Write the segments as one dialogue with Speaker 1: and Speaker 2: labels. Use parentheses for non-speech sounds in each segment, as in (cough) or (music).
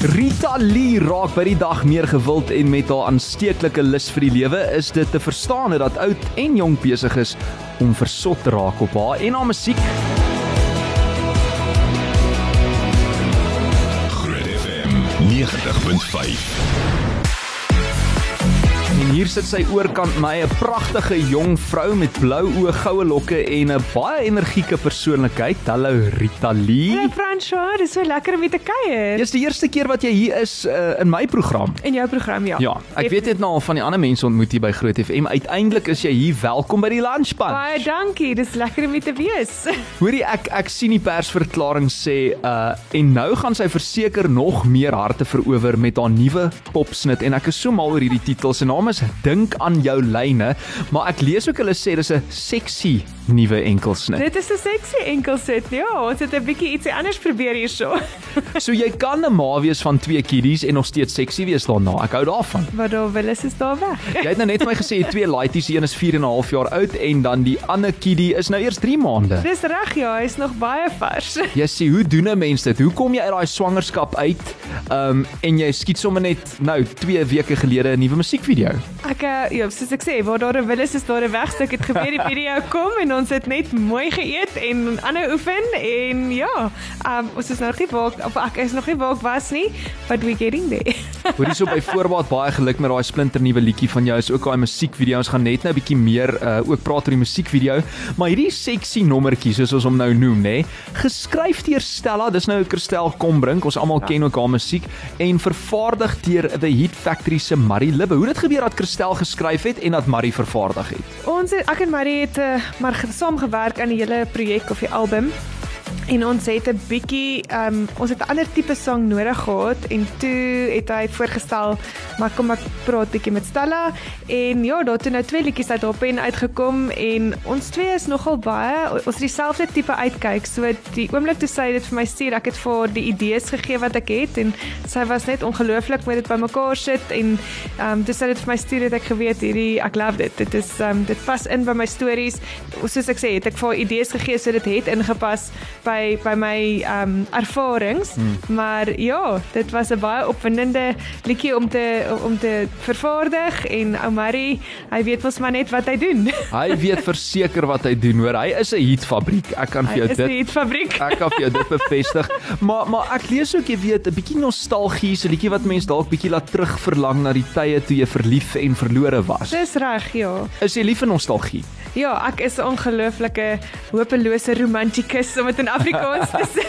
Speaker 1: Rita Lee raak by die dag meer gewild en met haar aansteeklike lus vir die lewe is dit te verstaan dat oud en jonk besig is om versot te raak op haar en haar musiek.
Speaker 2: Groot FM 90.5.
Speaker 1: Hier sit sy oorkant my 'n pragtige jong vrou met blou oë, goue lokke en 'n baie energieke persoonlikheid. Hallo Rita Lee.
Speaker 3: Hey Fransjo, dis so lekker om weer te kuier.
Speaker 1: Dis die eerste keer wat jy hier is uh, in my program.
Speaker 3: In jou program ja.
Speaker 1: Ja, ek weet net nou al van die ander mense ontmoet hier by Groot FM. Uiteindelik is jy hier. Welkom by die lunchpan.
Speaker 3: Baie dankie. Dis lekker om hier te wees. (laughs)
Speaker 1: Hoorie ek ek sien die persverklaring sê uh en nou gaan sy verseker nog meer harte verower met haar nuwe popsnit en ek is so mal oor hierdie titel. Sy naam is Dink aan jou lyne, maar ek lees ook hulle sê dis 'n sexy nuwe enkelsnit.
Speaker 3: Dit is 'n sexy enkelsit. Ja, ons het 'n bietjie ietsie anders probeer hierso. (laughs)
Speaker 1: So jy kan 'n ma wees van twee kiddies en nog steeds sexy wees daarna. Ek hou daarvan.
Speaker 3: Wat daar wil is is daar weg.
Speaker 1: Jy het nou net vir my gesê twee laities, een is 4 en 'n half jaar oud en dan die ander kiddie is nou eers 3 maande.
Speaker 3: Dis reg ja, hy's nog baie vars. (laughs)
Speaker 1: Jy sê hoe doen 'n mens dit? Hoe kom jy uit daai swangerskap uit? Um en jy skiet sommer net nou 2 weke gelede 'n nuwe musiekvideo.
Speaker 3: Ek uh, ja, soos ek sê, waar daar 'n wil is is daar 'n weg. So ek het gebeur die video kom en ons het net mooi geëet en ander oefen en ja, um, ons is nog nie waar of ek is nog nie waar ek was nie, but we getting there. (laughs)
Speaker 1: Hoorie so by voorbaat baie geluk met daai splinter nuwe liedjie van jou. Is ook daai musiekvideo. Ons gaan net nou 'n bietjie meer uh, ook praat oor die musiekvideo, maar hierdie sexy nommertjie soos ons hom nou noem, nê, geskryf deur Stella. Dis nou Christel Kombrink. Ons almal ja. ken ook haar musiek en vervaardig deur The Hit Factory se Marie Libbe. Hoe het dit gebeur dat Christel geskryf het en dat Marie vervaardig het?
Speaker 3: Ons het, ek en Marie het uh, maar saam gewerk aan die hele projek of die album. En ons het 'n bietjie ehm um, ons het 'n ander tipe sang nodig gehad en toe het hy voorgestel maar kom ek praat bietjie met Stella en ja, daar het nou twee liedjies uit op en uitgekom en ons twee is nogal baie ons het dieselfde tipe uitkyk. So die oomblik toe sy dit vir my stuur, ek het vir haar die idees gegee wat ek het en sy was net ongelooflik met dit bymekaar sit en ehm um, toe sy dit vir my stuur het ek geweet hierdie ek love dit. Dit is ehm um, dit pas in by my stories. Soos ek sê, het ek vir haar idees gegee so dit het ingepas by by my ehm um, ervarings, hmm. maar ja, dit was 'n baie opwindende liedjie om te om te vervaardig en ou Marie, hy weet mos maar net wat hy doen. (laughs)
Speaker 1: Hy weet verseker wat hy doen, hoor. Hy is 'n hitfabriek. Ek kan vir jou dit
Speaker 3: Hy is 'n hitfabriek.
Speaker 1: Ek kan vir jou dit bevestig. (laughs) Maar maar ek lees ook jy weet 'n bietjie nostalgie, so 'n liedjie wat mense dalk bietjie laat terugverlang na die tye toe jy verlief en verlore was.
Speaker 3: Dis reg, ja.
Speaker 1: Is jy lief vir nostalgie?
Speaker 3: Ja, ek is 'n ongelooflike hopelose romantikus om dit in Afrikaans te (laughs) sê.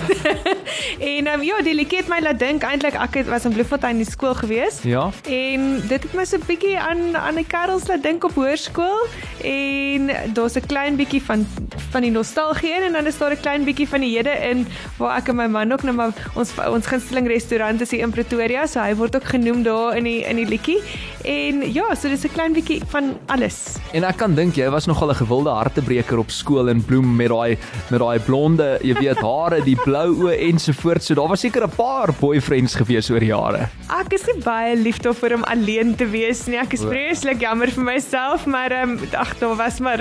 Speaker 3: (laughs) en um, ja, die liedjie het my laat dink eintlik ek het was in Bloemfontein in skool gewees.
Speaker 1: Ja.
Speaker 3: En dit het my so 'n bietjie aan aan die kerels laat dink op hoërskool en daar's 'n klein bietjie van van die nostalgie in en dan is daar 'n klein bietjie van die hede in waar ek en my man ook nou maar ons ons gunsteling restaurant is hier in Pretoria, so hy word ook genoem daar in die in die liedjie. En ja, so dis 'n klein bietjie van alles.
Speaker 1: En ek kan dink jy was nogal 'n gewilde hartebreker op skool in Bloem met daai met daai blonde, jy weet, (laughs) hare, die blou oë ensovoorts. So daar was seker 'n paar boyfriends gewees oor jare.
Speaker 3: Ek is nie baie lief daarvoor om alleen te wees nie. Ek is vreeslik jammer vir myself, maar ehm um, ag, daar was maar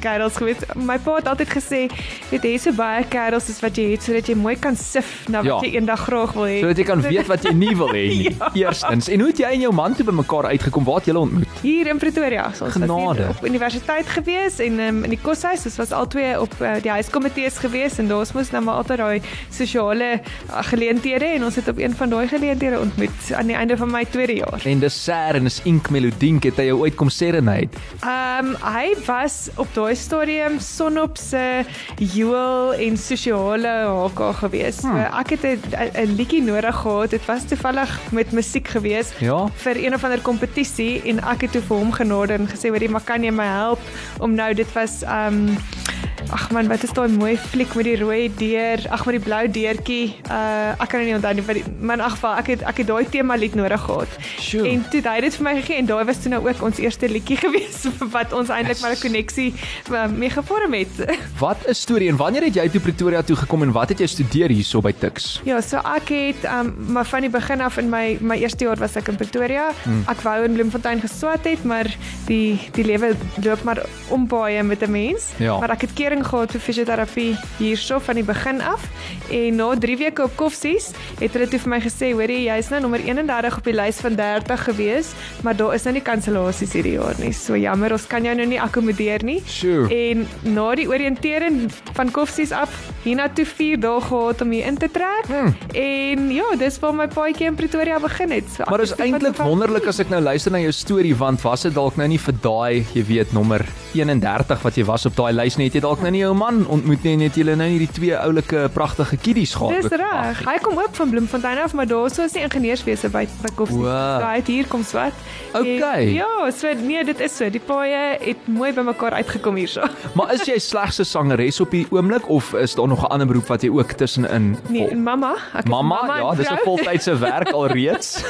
Speaker 3: kerels gewees. My pa het altyd gesê, weet jy, so baie kerels is wat jy het sodat jy mooi kan sif na wat
Speaker 1: Ja.
Speaker 3: jy eendag graag wil hê.
Speaker 1: Sodat jy kan weet wat jy nie wil hê nie. (laughs)
Speaker 3: Ja.
Speaker 1: Eerstens, en hoe het jy en jou man toe by mekaar uitgekom? Waar het julle ontmoet?
Speaker 3: Hier in Pretoria. So ons was
Speaker 1: Genade.
Speaker 3: hier op universiteit gewees en um, in die koshuis. Ons was albei op uh, die huiskomitees gewees en daar moes nou maar altyd daai sosiale uh, geleenthede en ons het op een van daai geleenthede ontmoet aan die einde van my tweede jaar.
Speaker 1: En dis Sar en dis Ink Melodienk het hy jou ooit kom serenade.
Speaker 3: Ehm um, hy was op daai stadium sonop se Joel en sosiale HK gewees. Hmm. So, ek het 'n liedjie nodig gehad. Dit was toevallig met musiek gewees
Speaker 1: Ja.
Speaker 3: vir een of ander kompetisie en ek het toe vir hom genader en gesê, "Hoorie, maar kan jy my help om nou dit was um, Ag man, wat is daai mooi fliek met die rooi deur, ag met die blou deurtjie. Uh ek kan nie onthou nie, maar die- in elk geval ek het ek het daai tema lied nodig gehad.
Speaker 1: Sjoe.
Speaker 3: En toe het hy dit vir my gegee en daai was toe nou ook ons eerste liedjie (laughs) gewees wat ons eintlik maar 'n koneksie uh, mee gevorm het. (laughs)
Speaker 1: Wat 'n storie en wanneer het jy toe Pretoria toe gekom en wat het jy studeer hierso by Tuks?
Speaker 3: Ja, so ek het um maar van die begin af in my my eerste jaar was ek in Pretoria. Hmm. Ek wou in Bloemfontein geswat het, maar die die lewe loop maar om baie met 'n mens.
Speaker 1: Ja.
Speaker 3: Maar ek het kering gehad vir fisioterapie hierso van die begin af en na 3 weke op Koffsies het hulle toe vir my gesê, "Hoorie, jy's nou nommer 31 op die lys van 30 gewees, maar daar is nou nie kansellasies hierdie jaar nie. So jammer, ons kan jou nou nie akkommodeer nie."
Speaker 1: Sjoe.
Speaker 3: En na die oriëntering van Koffsies af, hiernatoe 4 dae gehad om hier in te trek.
Speaker 1: Hmm.
Speaker 3: En ja, dis waar my paadjie in Pretoria begin het. So,
Speaker 1: Maar is eintlik wonderlik as ek nou luister na jou storie want was dit dalk nou nie vir daai, jy weet, nommer 31 wat jy was op daai lys nie, het jy dalk nou nie jou man ontmoet nie en het julle nou nie die twee oulike pragtige kiddies gehad.
Speaker 3: Dis
Speaker 1: ook?
Speaker 3: reg. Hy kom ook van Bloemfontein af, maar daar is die ingenieurswese by by Koffsies.
Speaker 1: Wow.
Speaker 3: So hy het hier kom swat.
Speaker 1: Okay.
Speaker 3: En, ja, so nee, dit is so. Die paaie het mooi bymekaar uitgekom hierso. (laughs)
Speaker 1: Maar is jy slegs 'n sangeres op die oomblik of is daar nog 'n ander beroep wat jy ook tussenin
Speaker 3: Nee,
Speaker 1: volg?
Speaker 3: en mamma, ek
Speaker 1: Mamma,
Speaker 3: mamma en
Speaker 1: ja, dis 'n voltydse werk (laughs) alreeds.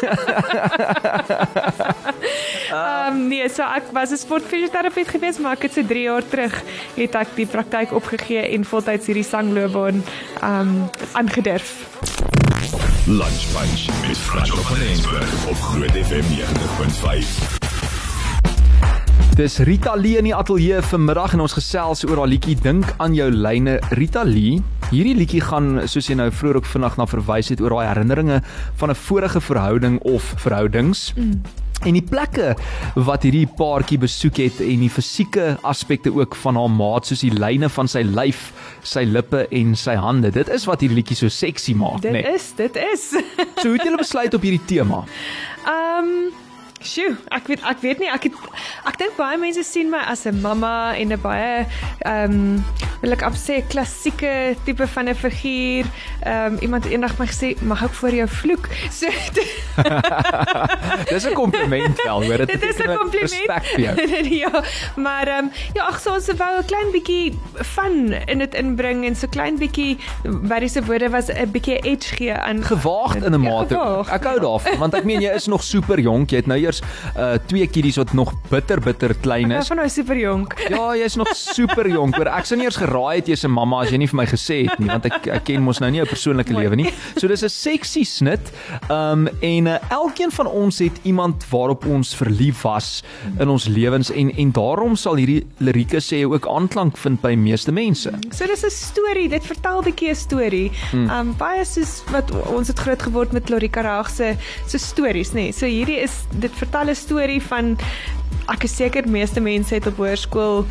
Speaker 3: Ehm um, nee, so ek was 'n sportfisioterapeut gewees, maar ek het so 3 jaar terug het ek die praktyk opgegee en voltyds hierdie sangloopbaan um, aangedurf.
Speaker 2: Lunch Punch met Franco van Rensburg op Groot FM 90.5.
Speaker 1: Dis Rita Lee in die ateljee vanmiddag en ons gesels oor haar liedjie Dink aan jou lyne. Rita Lee, hierdie liedjie gaan soos jy nou vroeër ook vinnig na verwys het oor daai herinneringe van 'n vorige verhouding of verhoudings. Mm. En die plekke wat hierdie paartjie besoek het en die fisieke aspekte ook van haar maat soos die lyne van sy lyf, sy lippe en sy hande. Dit is wat hierdie liedjie so seksie maak,
Speaker 3: Dit
Speaker 1: né? Nee.
Speaker 3: is, dit is.
Speaker 1: So hoe het julle besluit op hierdie tema?
Speaker 3: Ehm um, Sjoe, ek weet ek weet nie ek het ek dink baie mense sien my as 'n mamma en 'n baie ehm um, wil ek sê klassieke tipe van 'n figuur. Ehm um, iemand eendag my gesê mag ek voor jou vloek. So (laughs)
Speaker 1: Dis 'n kompliment wel, hoor.
Speaker 3: dit is 'n kompliment. (laughs) Ja, maar ehm um, ja, ag so ons wou 'n klein bietjie fun in dit inbring en so klein bietjie wat dis se woorde was 'n bietjie edge gee aan
Speaker 1: gewaagd in 'n
Speaker 3: Ja,
Speaker 1: mate.
Speaker 3: gewaagd.
Speaker 1: Ek hou daarvan want ek meen jy is nog super jonk. Jy het nou eers uh twee kiddies wat nog bitter bitter klein
Speaker 3: Ek
Speaker 1: is.
Speaker 3: van nou super jonk.
Speaker 1: Ja, jy's nog super jonk. Hoor, ek sou nie eers geraai het jy's 'n mamma as jy nie vir my gesê het nie, want ek ek ken mos nou nie jou persoonlike lewe nie. So dis 'n sexy snit. Um en uh, elkeen van ons het iemand waarop ons verlief was in ons lewens en en daarom sal hierdie lirieke sê ook aanklank vind by meeste mense.
Speaker 3: So dis 'n storie, dit vertel 'n bietjie 'n storie.
Speaker 1: Hmm.
Speaker 3: Um baie soos wat ons het groot geword met Lorika Raag se se stories, nê. Nee. So hierdie is dit vertel 'n storie van ek is seker meeste mense het op hoërskool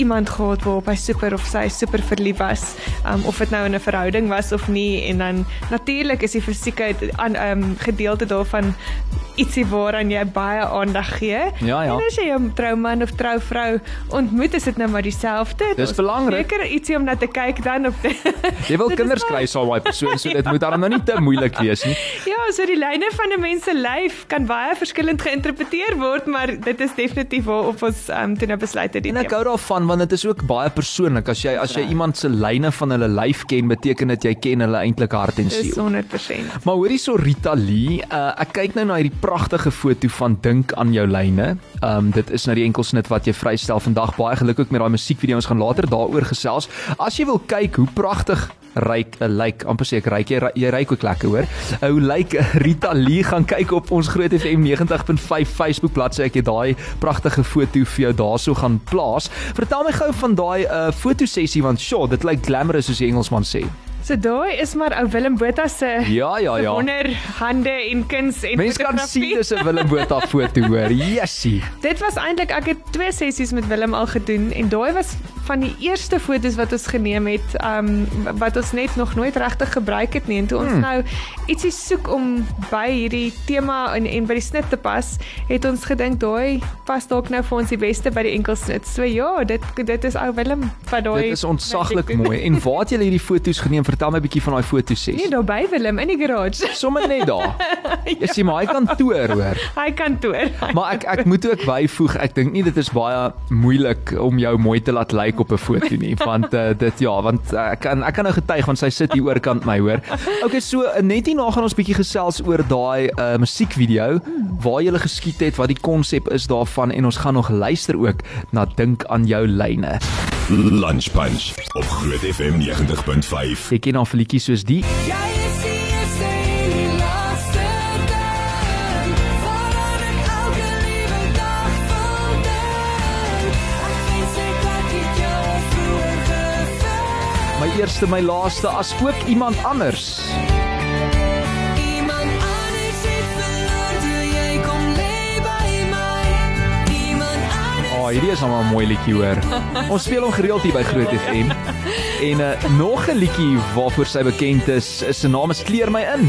Speaker 3: iemand gehad waarop hy super of sy super verlief was, um of dit nou in 'n verhouding was of nie en dan natuurlik is die fisieke aan um gedeelte daarvan ietsie waaraan jy baie aandag gee.
Speaker 1: Ja, ja.
Speaker 3: En as jy jou trouman of trouvrou ontmoet, is dit nou maar dieselfde.
Speaker 1: Dis belangrik.
Speaker 3: Seker ietsie om na te kyk dan op die, (laughs)
Speaker 1: Jy wil kinders kry sal daai persoon, so dit moet dan nou nie te moeilik wees nie. (laughs)
Speaker 3: Ja, so die lyne van 'n mens se lyf kan baie verskillend geïnterpreteer word, maar dit is definitief waarop ons um, toe nou besluit het
Speaker 1: En ek hou daarvan want dit is ook baie persoonlik. As jy as jy iemand se lyne van hulle lyf ken, beteken dit jy ken hulle eintlik hart en
Speaker 3: Dis
Speaker 1: siel.
Speaker 3: 100%.
Speaker 1: Maar hoorie so Rita Lee, uh, ek kyk nou na hierdie pragtige foto van Dink aan jou lyne. Ehm um, dit is nou die enkelsnit wat jy vrystel vandag. Baie geluk ook met daai musiekvideo. Ons gaan later daaroor gesels. As jy wil kyk hoe pragtig ryk 'n lyk amper sê ek ryk jy ry- jy ryk ook lekker hoor. Hoe lyk Rita Lee gaan kyk op ons Groot FM 90.5 Facebook bladsy ek het daai pragtige foto vir jou daarso gaan plaas. Vertel my gou van daai uh, fotosessie want sure dit lyk glamorous soos die Engelsman sê.
Speaker 3: So daai is maar ou Willem Botha se
Speaker 1: Ja ja ja.
Speaker 3: wonder hande en kuns en
Speaker 1: Mense kan sien dis 'n Willem Botha foto hoor. Jessie.
Speaker 3: Dit was eintlik ek het twee sessies met Willem al gedoen en daai was van die eerste fotos wat ons geneem het, um wat ons net nog nooit regtig gebruik het nie. En toe ons
Speaker 1: Hmm.
Speaker 3: nou ietsie soek om by hierdie tema en en by die snit te pas, het ons gedink daai pas dalk nou vir ons die beste by die enkelsnit. So ja, dit dit is ou Willem wat daai
Speaker 1: Dit is ontsaglik mooi. En waar het julle hierdie foto's geneem? Vertel my bietjie van daai fotosessie.
Speaker 3: Nee, daar by Willem in die garage. (laughs)
Speaker 1: Sommige net daar. (laughs) Jy sien maar hy kantoor hoor.
Speaker 3: Hy kantoor.
Speaker 1: Maar ek ek moet ook byvoeg, ek dink nie dit is baie moeilik om jou mooi te laat lyk op 'n foto nie, want uh, dit ja, want uh, ek kan ek kan nou getuig want sy sit hier oorkant my hoor. Okay, so uh, net hierna gaan ons bietjie gesels oor daai uh, musiekvideo waar jy gele geskiet het, wat die konsep is daarvan en ons gaan nog luister ook na dink aan jou lyne. (laughs)
Speaker 2: Lunch Punch op Groot FM 90.5.
Speaker 1: Jy ken al liedjies soos die
Speaker 4: Jy is die eerste en die laaste ding Waaraan ek elke liewe dag van dink Ek wens ek had dit jou vroeër
Speaker 1: eerste, my laaste as ook iemand anders. Hierdie is almal 'n mooi liedjie hoor. (laughs) Ons speel hom gereeld hier by Groot FM. En uh, nog 'n liedjie waarvoor sy bekend is, is se naam is Kleer my in.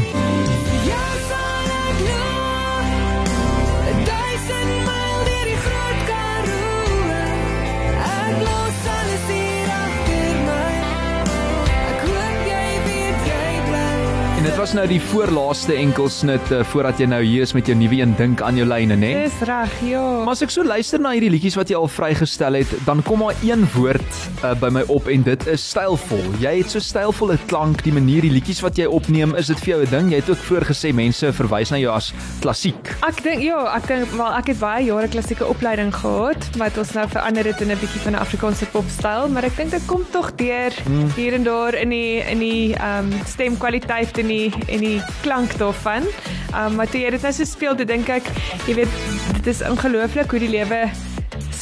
Speaker 1: Was nou die voorlaaste enkelsnit uh, voordat jy nou hier is met jou nuwe een dink aan jou lyne, né?
Speaker 3: Dis reg, ja.
Speaker 1: Maar as ek so luister na hierdie liedjies wat jy al vrygestel het, dan kom maar een woord uh, by my op en dit is stylvol. Jy het so stylvolle klank, die manier die liedjies wat jy opneem, is dit vir jou 'n ding? Jy het ook vroeër gesê mense verwys na jou as klassiek.
Speaker 3: Ek dink ja, ek dink wel ek het baie jare klassieke opleiding gehad wat ons nou verander het in 'n bietjie van 'n Afrikaanse popstyl, maar ek dink dit kom tog deur
Speaker 1: Hmm.
Speaker 3: hier en daar in die in die ehm um, stemkwaliteit en die en die klank daarvan. Ehm um, maar toe jy dit nou so speel, dan dink ek, jy weet, dit is ongelooflik hoe die lewe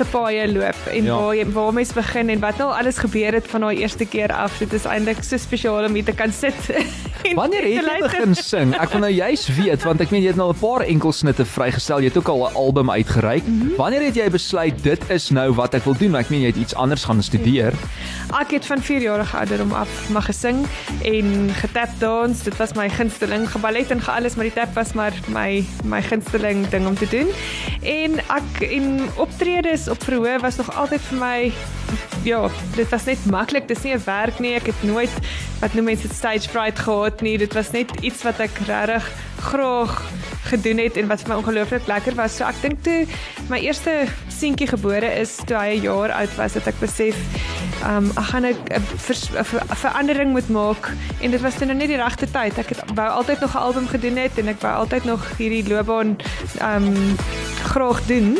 Speaker 3: se paaie loop en
Speaker 1: Ja.
Speaker 3: waar jy waar mens begin en wat nou alles gebeur het van daai eerste keer af. Dit is eintlik so spesiaal om hier te kan sit. (laughs)
Speaker 1: Wanneer het jy begin sing? Ek wil nou juis weet want ek meen jy het nou 'n paar enkelsnitte vrygestel. Jy het ook al 'n album uitgereik. Mm -hmm. Wanneer het jy besluit dit is nou wat ek wil doen? Ek meen jy het iets anders gaan studeer.
Speaker 3: Ek het van 4 jarige ouderdom af mag gesing en getap dans. Dit was my gunsteling. Geballet en gealles, maar die tap was maar my my gunsteling ding om te doen. En ek en optredes op verhoor was nog altyd vir my ja, dit was net maklik. Dis nie 'n werk nie. Ek het nooit wat noem mense dit stage fright gehad nie. Dit was net iets wat ek regtig graag gedoen het en wat vir my ongelooflik lekker was. So ek dink toe my eerste seentjie gebore is toe hy 'n jaar oud was, het ek besef um ek gaan 'n 'n ver- 'n verandering moet maak en dit was toe nou net die regte tyd. Ek het wou altyd nog 'n album gedoen het en ek wou altyd nog hierdie loopbaan um graag doen.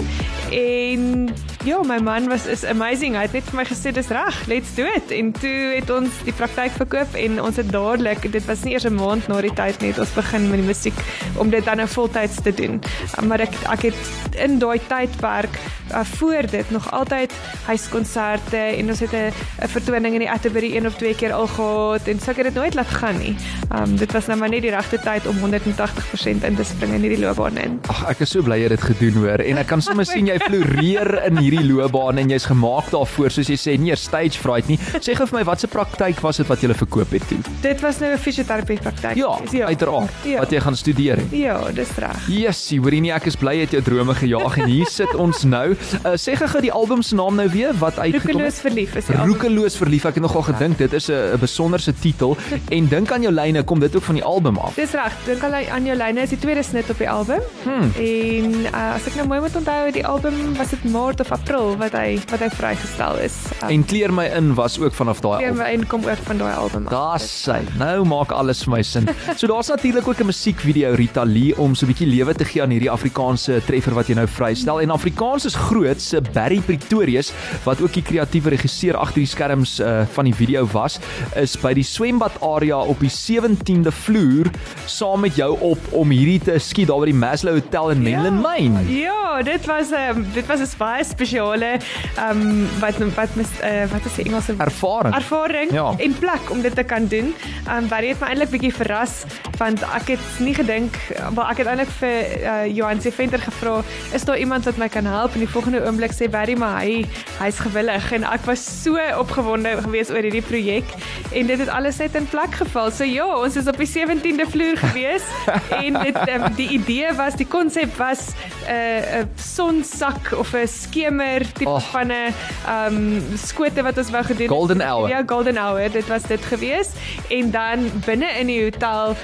Speaker 3: En ja, my man was is amazing. Hy het net vir my gesê dis reg, let's do it. En toe het ons die praktyk verkoop en ons het dadelik, dit was nie eers 'n maand na die tyd net ons begin met die musiek om dit dan nou voltyds te doen. Maar ek ek het in daai tydperk uh, voor dit nog altyd huiskonserte en ons het 'n 'n vertoning in die Atterbury een of twee keer al gehad en so ek het dit nooit laat gaan nie. Um dit was nou maar net die regte tyd om 180% in te spring in hierdie loopbaan in.
Speaker 1: Ag, ek is so bly jy het dit gedoen hoor. En ek kan sommer sien jy (laughs) floreer in hierdie loopbaan en jy's gemaak daarvoor soos jy sê, nie 'n stage fright nie. Sê gou vir my watse praktyk was dit wat jy verkoop het toe?
Speaker 3: Dit was nou 'n fisioterapie praktyk.
Speaker 1: Ja, uiteraard.
Speaker 3: Ja.
Speaker 1: Wat jy gaan studeer het.
Speaker 3: Ja, dis reg.
Speaker 1: Jessie, hoorie nie, ek is bly jy het jou drome gejaag en hier sit ons nou. Uh, sê gou die album se naam nou weer wat uitgekom
Speaker 3: Roekeloos
Speaker 1: het.
Speaker 3: verlief is die album.
Speaker 1: Roekeloos verlief. Ek het nogal gedink dit is 'n besonderse titel en dink aan jou lyne kom dit ook van die album af.
Speaker 3: Dis reg. Dink al aan jou lyne is die tweede snit op die album.
Speaker 1: Hmm.
Speaker 3: En uh, as ek nou mooi moet onthou, die album was dit Maart of April wat hy wat hy vrygestel is. Uh,
Speaker 1: En kleer my in was ook vanaf daai album.
Speaker 3: en kom ook van daai album.
Speaker 1: Daar's sy. Nou maak alles vir my sin. So daar's natuurlik ook 'n musiekvideo Rita Lee om so 'n bietjie lewe te gee aan hierdie Afrikaanse treffer wat jy nou vrystel. En Afrikaans is groot se Barry Pretorius wat ook die kreatiewe regisseur agter die skerms uh, van die video was, is by die swembad area op die 17de vloer saam met jou op om hierdie te skiet daar by die Maslow Hotel in Menlyn Mane.
Speaker 3: Ja, dit was 'n um, dit was 'n baie spesiale ehm um, wat wat mis uh, wat is die Engelse
Speaker 1: Ervaring.
Speaker 3: ervaring
Speaker 1: Ja.
Speaker 3: en plek om dit te kan doen. Ehm um, Barry het my eintlik bietjie verras want ek het nie gedink wel ek het eintlik vir uh, Johan se venter gevra, is daar iemand wat my kan help? En die volgende oomblik sê Barry maar hy hy's gewillig en ek was so opgewonde geweest oor hierdie projek en dit het alles net in plek geval. So ja, ons is op die 17de vloer gewees (laughs) en dit um, die idee was, die konsep was 'n uh, 'n sonsak of 'n skemer tipe
Speaker 1: Oh.
Speaker 3: van 'n um skote wat ons wou gedoen het.
Speaker 1: Golden hour.
Speaker 3: Ja, golden hour, dit was dit gewees. En dan binne in die hotel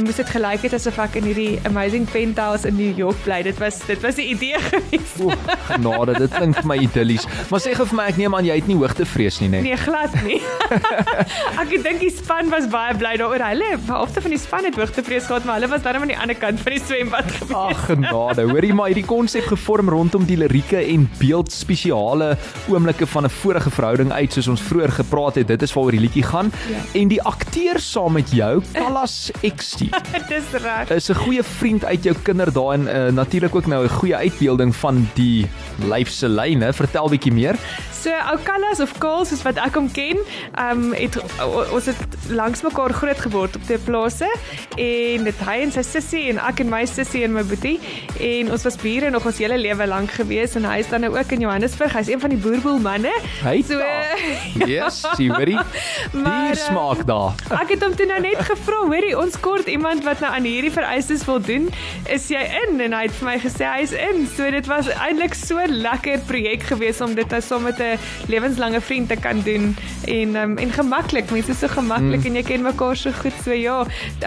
Speaker 3: moes dit gelyk het asof ek in hierdie amazing penthouse in New York bly. Dit was dit was die idee (laughs) gewees.
Speaker 1: O, genade, dit klink vir my idillies. Maar sê gou vir my ek neem aan jy het nie hoogtevrees nie, né?
Speaker 3: Nee, glad nie. (laughs) ek dink die span was baie bly daaroor. Hulle, halfte van die span het hoogtevrees gehad, maar hulle was dan aan die ander kant van die swembad (laughs) gewees.
Speaker 1: Ag genade, hoorie maar hierdie konsep gevorm rondom die lirieke en beeld spesiale oomblikke van 'n vorige verhouding uit soos ons vroeër gepraat het. Dit is waaroor die liedjie gaan.
Speaker 3: Ja.
Speaker 1: En die akteur saam met jou, Callas XT,
Speaker 3: Dis reg.
Speaker 1: is 'n goeie vriend uit jou kinderdae en uh, natuurlik ook nou 'n goeie uitbeelding van die lyf se lyne. Vertel bietjie meer.
Speaker 3: So Alcalas of Kaal soos wat ek hom ken, ehm um, het ons het langs mekaar groot geword op twee plase en dit hy en sy sussie en ek en my sussie en my boetie en ons was bure nog ons hele lewe lank gewees en hy is dan nou ook in Johannesburg. Hy's een van die boerboel manne.
Speaker 1: Hy
Speaker 3: So (laughs)
Speaker 1: Yes, jy weet. Die (laughs)
Speaker 3: eh,
Speaker 1: smaak daar. (laughs)
Speaker 3: Ek het hom toe nou net gevra, hoorie, ons kort iemand wat nou aan hierdie vereistes voldoen, is jy in? En hy het vir my gesê hy is in. So dit was eintlik so lekker projek geweest om dit nou saam met 'n lewenslange vriend te kan doen en um, en gemaklik. Mense is so gemaklik mm. en jy ken mekaar so goed. So ja,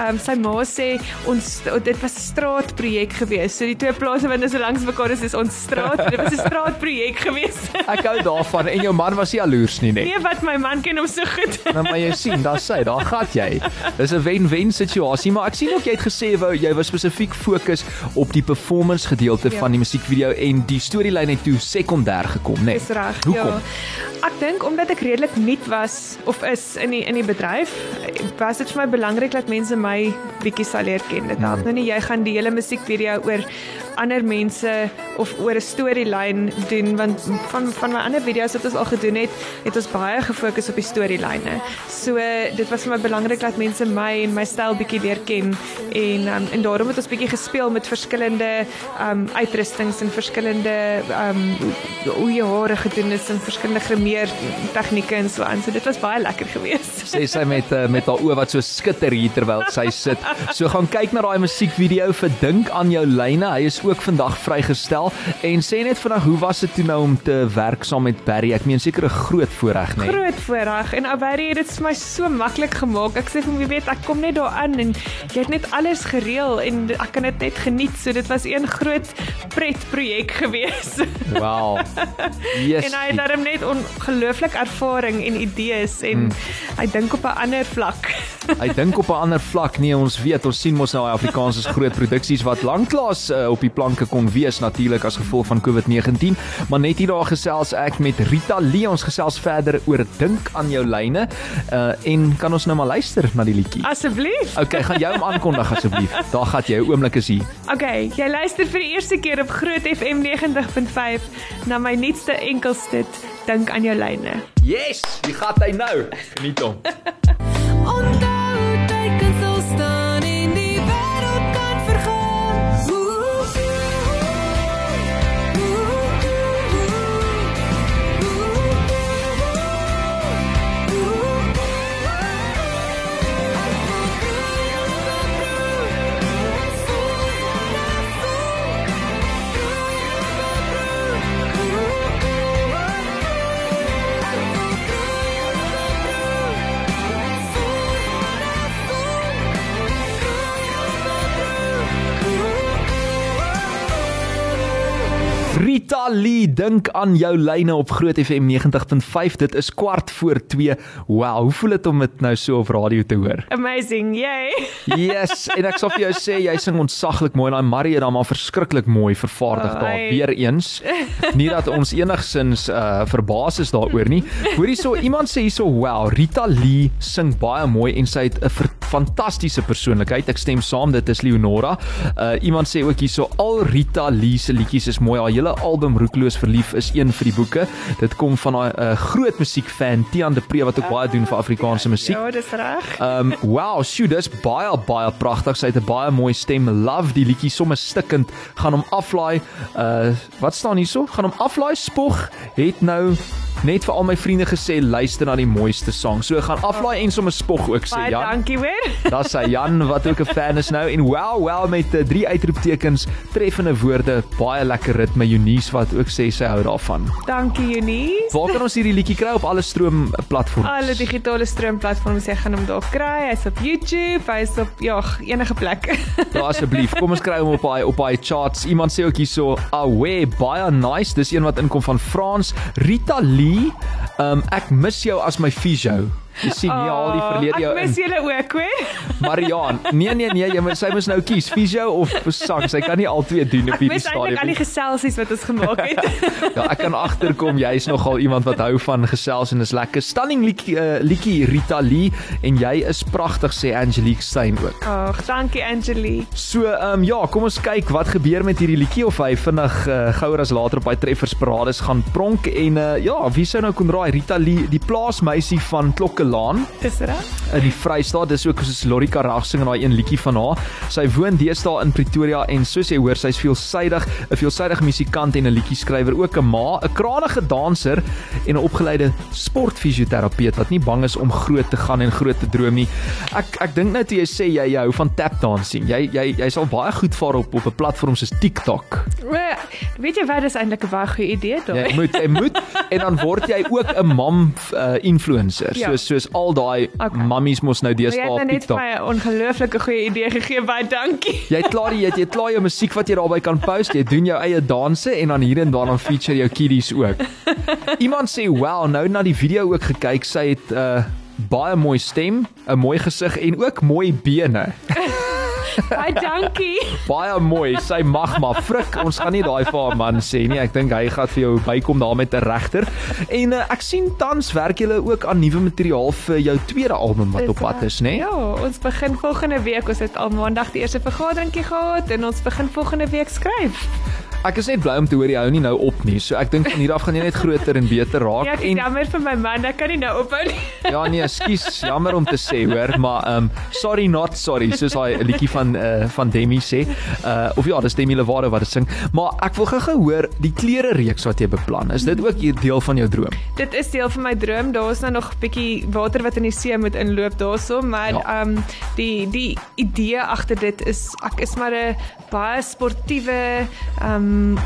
Speaker 3: um, sy ma sê ons dit was 'n straatprojek geweest. So die twee plase wat nou so langs mekaar is, is ons straat. dit was 'n (laughs) straatprojek geweest.
Speaker 1: Ek hou daarvan en jou man was nie jaloers nie, nee.
Speaker 3: nee, wat my man ken hom so goed.
Speaker 1: Nou maar jy sien, daar sê, daar gaan jy. Dis 'n wen-wen situasie, maar ek sien ook jy het gesê wou jy was spesifiek fokus op die performance gedeelte
Speaker 3: Ja.
Speaker 1: van die musiekvideo en die storielyn het toe sekondêr gekom, né? Nee.
Speaker 3: Dis reg.
Speaker 1: Hoekom?
Speaker 3: Ja. Ek dink omdat ek redelik nuut was of is in die in die bedryf, was dit vir my belangrik dat mense my bietjie sal leer ken. Dit help nou nie jy gaan die hele musiekvideo oor ander mense of oor 'n storielyn doen want van van my ander video's wat ons al gedoen het, het ons baie gefokus op die storielyne. So dit was vir my belangrik dat mense my en my styl bietjie leer ken en um, en daarom het ons bietjie gespeel met verskillende um uitrustings en verskillende um hoe jy hare gedoen is en verskillende grimeer tegnieke en so aan. So dit was baie lekker geweest.
Speaker 1: sê sy met uh, met haar oë wat so skitter hier terwyl sy sit. So gaan kyk na daai musiekvideo vir Dink aan jou lyne. Hy is ook vandag vrygestel en sê net vandag hoe was dit toe nou om te werk saam met Barry? Ek meen seker 'n groot voorreg, né? Nee?
Speaker 3: Groot voorreg en Alberti het dit vir my so maklik gemaak. Ek sê vir hom, jy weet, ek kom net daar aan en jy het net alles gereël en ek kan dit net geniet. So dit was een groot pret projek (laughs) geweest.
Speaker 1: Wow. Yes. (laughs)
Speaker 3: en hy het darem net ongelooflik ervaring en idees en hmm. hy dink op 'n ander vlak. (laughs)
Speaker 1: Hy dink op 'n ander vlak. Nee, ons weet, ons sien mos nou Afrikaans is groot produksies wat lanklaas uh, op die planke kon wees natuurlik as gevolg van COVID-19, maar net hier daar gesels ek met Rita Lee. Ons gesels verder oor dink aan jou lyne. Uh en kan ons nou maar luister na die liedjie?
Speaker 3: Asseblief. (laughs)
Speaker 1: Okay, gaan jy hom aankondig asseblief. Daar gaan jy, oomblik is hier.
Speaker 3: Okay, jy luister vir die eerste keer op Groot FM 90.5 na my nuutste enkelstuk Dink aan jou lyne.
Speaker 1: Yes, hier gaan hy nou. Geniet hom. (laughs) Rita Lee dink aan jou lyne op Groot FM 90.5. Dit is kwart voor 2. Wow, hoe voel dit om dit nou so op radio te hoor?
Speaker 3: Amazing, yay. (laughs)
Speaker 1: Yes, en ek sal vir jou sê jy sing ontsaglik mooi. Daai Marie het dan maar verskriklik mooi vervaardig
Speaker 3: Oh,
Speaker 1: daar
Speaker 3: hey.
Speaker 1: weer eens. (laughs) Nie dat ons enigsins uh verbaas is daaroor nie. Hoorie so iemand sê hierso, "Wow, Rita Lee sing baie mooi en sy het 'n fantastiese persoonlikheid." Ek stem saam, dit is Leonora. Uh iemand sê ook hierso, "Al Rita Lee se liedjies is mooi. Haar hele album Roekloos verlief is een vir die boeke." Dit kom van 'n uh, groot musiekfan, Tian de Pre wat ook baie doen vir Afrikaanse musiek.
Speaker 3: Ja, dis reg.
Speaker 1: Ehm um, wow, sjoe, dis baie baie pragtig. Sy het 'n baie mooi stem. Love die liedjie sommer stikkend. Gaan hom aflaai. Uh wat staan hierso? Gaan hom aflaai spog. Het nou net vir al my vriende gesê luister na die mooiste sang. So gaan aflaai en sommer spog ook sê
Speaker 3: Baie
Speaker 1: Jan.
Speaker 3: dankie weer. (laughs)
Speaker 1: Daar's sy Jan wat ook 'n fan is nou en wow, wow met uh, drie uitroeptekens, treffende woorde, baie lekker ritme. Eunice wat ook sê sy hou daarvan.
Speaker 3: Dankie Eunice.
Speaker 1: Waar kan ons hierdie liedjie kry op alle stroom platforms?
Speaker 3: Alle digitale stroomplatforms jy gaan hom daar kry. Hy's op YouTube, hy's op ja, enige plek. (laughs)
Speaker 1: Ja asseblief, kom ons kry hom op daai op daai charts. Iemand sê ook hierso, "Awe, baie nice." Dis een wat inkom van Frans. Rita Lee, um, ek mis jou as my physio. Jy sien nie al die verlede jou
Speaker 3: Oh, Ek mis julle ook, hoor.
Speaker 1: Marian, nee nee nee, jy moet sy moet nou kies, fisio of sang. Sy kan nie al twee doen op
Speaker 3: Ek
Speaker 1: hierdie
Speaker 3: mis eintlik al die
Speaker 1: stadium.
Speaker 3: geselsies wat ons gemaak het. (laughs)
Speaker 1: Ja, ek kan agterkom jy's nogal iemand wat hou van gesels en is lekker. Stunning liedjie uh, liedjie Rita Lee en jy is pragtig sê Angelique Stein ook.
Speaker 3: Ag, dankie Angelie.
Speaker 1: So, ehm um, ja, kom ons kyk wat gebeur met hierdie liedjie of hy vinnig uh, gouer as later op by treffers parades gaan pronk en uh, ja, wie sou nou kon raai Rita Lee, die plaasmeisie van Klokkelaan
Speaker 3: Dis reg?
Speaker 1: in die Vrystaat. Dis ook soos Lori Karag sing in daai een liedjie van haar. Sy woon deesdae in Pretoria en soos jy hoor, sy's veelsidig, 'n veelsidige musikant en 'n liedjieskrywer, ook 'n ma, 'n kragtige danser en 'n opgeleide sportfisioterapeut wat nie bang is om groot te gaan en groot te droom nie. Ek ek dink nou toe jy sê jy, jy hou van tap dancing. Jy jy jy sal baie goed vaar op op 'n platform soos TikTok.
Speaker 3: Wel, Weet jy wat dis eintlik 'n baie goeie idee
Speaker 1: Jy
Speaker 3: daai.
Speaker 1: moet jy moet en dan word jy ook 'n mam uh, influencer.
Speaker 3: Ja.
Speaker 1: Soos soos al daai
Speaker 3: Okay.
Speaker 1: mammies mos nou
Speaker 3: Jy
Speaker 1: deesdae
Speaker 3: het nou
Speaker 1: op
Speaker 3: net vir
Speaker 1: TikTok.
Speaker 3: my 'n ongelooflike goeie idee gegee, baie dankie.
Speaker 1: Jy het klaar jy het, jy het klaar jou musiek wat jy daarbey kan post, jy doen jou eie danse en dan hier en daar dan feature jou kiddies ook. Iemand sê, "Wow, nou na die video ook gekyk, sy het 'n uh, baie mooi stem, 'n mooi gesig en ook mooi bene.
Speaker 3: Baie (laughs) dankie.
Speaker 1: Baie mooi. Sy mag maar frik. Ons gaan nie daai vir haar man sê nie. Ek dink hy gaan vir jou bykom daar met 'n regter. En uh, ek sien tans werk julle ook aan nuwe materiaal vir jou tweede album wat op pad is, né?
Speaker 3: Ja, ons begin volgende week. Ons het al maandag die eerste vergaderingkie gehad en ons begin volgende week skryf.
Speaker 1: Ek is net bly om te hoor jy hou nie nou op nie. So ek dink van hier af gaan jy net groter en beter raak
Speaker 3: Ja, ek
Speaker 1: en
Speaker 3: jammer vir my man, ek kan nie nou ophou nie. (laughs)
Speaker 1: Ja nee, skus, jammer om te sê hoor, maar um sorry not sorry, soos daai liedjie van uh van Demi sê. Uh of ja, dis Demi Lovato wat dit sing. Maar ek wil gou-gou hoor die klere reeks wat jy beplan. Is dit ook 'n deel van jou droom?
Speaker 3: Dit is deel van my droom. Daar's nou nog 'n bietjie water wat in die see moet inloop daarso, maar
Speaker 1: Ja.
Speaker 3: ehm um, die die idee agter dit is ek is maar 'n baie sportiewe ehm um,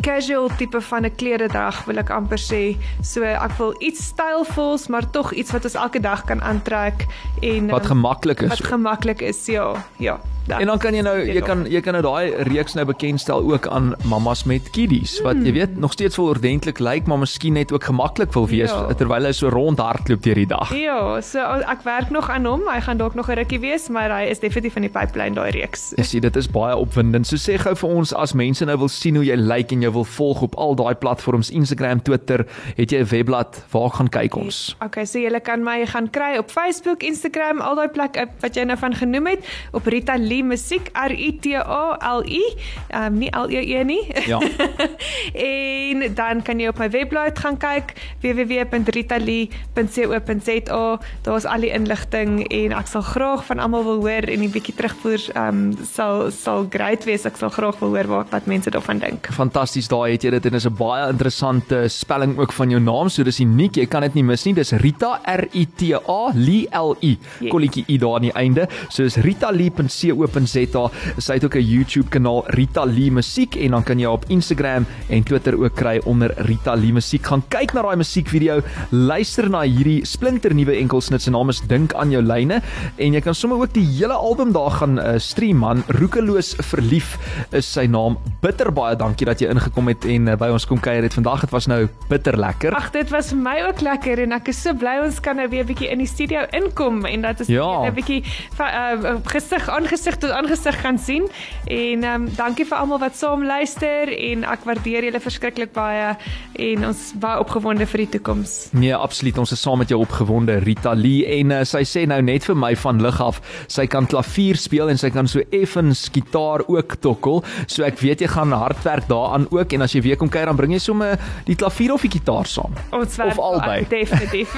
Speaker 3: casual tipe van 'n kleredrag wil ek amper sê. So ek wil iets stylvols, maar tog iets wat ons elke dag kan aantrek en
Speaker 1: Wat
Speaker 3: ehm,
Speaker 1: gemaklik is.
Speaker 3: wat gemaklik is. Ja, ja. Dat-
Speaker 1: En dan kan jy nou jy kan jy kan nou daai reeks nou bekendstel ook aan mammas met kiddies wat jy weet nog steeds wil ordentlik lyk, maar miskien net ook gemaklik wil wees
Speaker 3: Ja.
Speaker 1: terwyl hy so rondhardloop deur die dag.
Speaker 3: Ja, so ek werk nog aan hom. Hy gaan dalk nog 'n rukkie wees, maar hy is definitief in die pipeline daai reeks.
Speaker 1: Jy sien, dit is baie opwindend. So sê gou vir ons as mense nou wil sien hoe jy lyk en jy wil volg op al daai platforms, Instagram, Twitter, het jy 'n webblad, waar gaan kyk ons?
Speaker 3: Okay, so jy kan my gaan kry op Facebook, Instagram, al daai plekke wat jy nou van genoem het, op Rita Lee Musiek, R I T A L I, ehm um, nie L E E nie.
Speaker 1: Ja. (laughs)
Speaker 3: en dan kan jy op my webblad gaan kyk www.ritalee.co.za. Daar's al die inligting en ek sal graag van almal wil hoor en 'n bietjie terugvoer ehm um, sal sal great wees. Ek sal graag wil hoor wat wat mense daarvan dink.
Speaker 1: Fantasties, daai het jy dit en dis 'n baie interessante spelling ook van jou naam, so dis uniek. Jy kan dit nie mis nie. Dis Rita R I T A Lee L I.
Speaker 3: Yes.
Speaker 1: Kolletjie i daar aan die einde. So dis ritalee.co.za. Sy het ook 'n YouTube kanaal Rita Lee Musiek en dan kan jy op Instagram en Twitter ook kry onder Rita Lee Musiek. Gaan kyk na daai musiekvideo, luister na hierdie splinternuwe enkelsnit se naam is Dink aan jou lyne en jy kan sommer ook die hele album daar gaan uh, stream man. Roekeloos verlief is sy naam. Bitter baie dankie dat jy ingekom het en uh, by ons kom kuier het vandag. Dit was nou bitter lekker.
Speaker 3: Ag, dit was vir my ook lekker en ek is so bly ons kan nou weer 'n bietjie in die studio inkom en dat ons
Speaker 1: Ja.
Speaker 3: 'n bietjie va- uh, gesig aangesig tot aangesig gaan sien. En ehm um, dankie vir almal wat saam luister en ek waardeer julle verskriklik baie en ons baie opgewonde vir die toekoms.
Speaker 1: Nee, absoluut. Ons is saam met jou opgewonde Rita Lee en uh, sy sê nou net vir my van lig af, sy kan klavier speel en sy kan so effens gitaar ook tokkel. So ek weet jy gaan hard werk daaraan ook en as jy weer kom kuier dan bring jy sommer die klavier of die gitaar saam.
Speaker 3: Ons
Speaker 1: Of albei. (laughs)
Speaker 3: Definitief.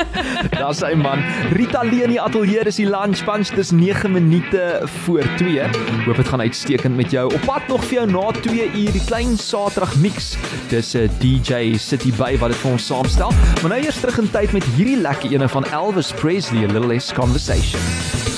Speaker 3: (laughs)
Speaker 1: Daar's hy man. Rita Lee in die ateljee, dis die lunch punch, dis 9 minute voor 2. Hoop dit gaan uitstekend met jou. Op pad nog vir jou na 2 uur die klein Saterdag mix. Dis 'n DJ City Bay wat dit vir ons saamstel. Maar nou eers terug in tyd met hierdie lekker ene van Elvis Presley, A Little Less Conversation.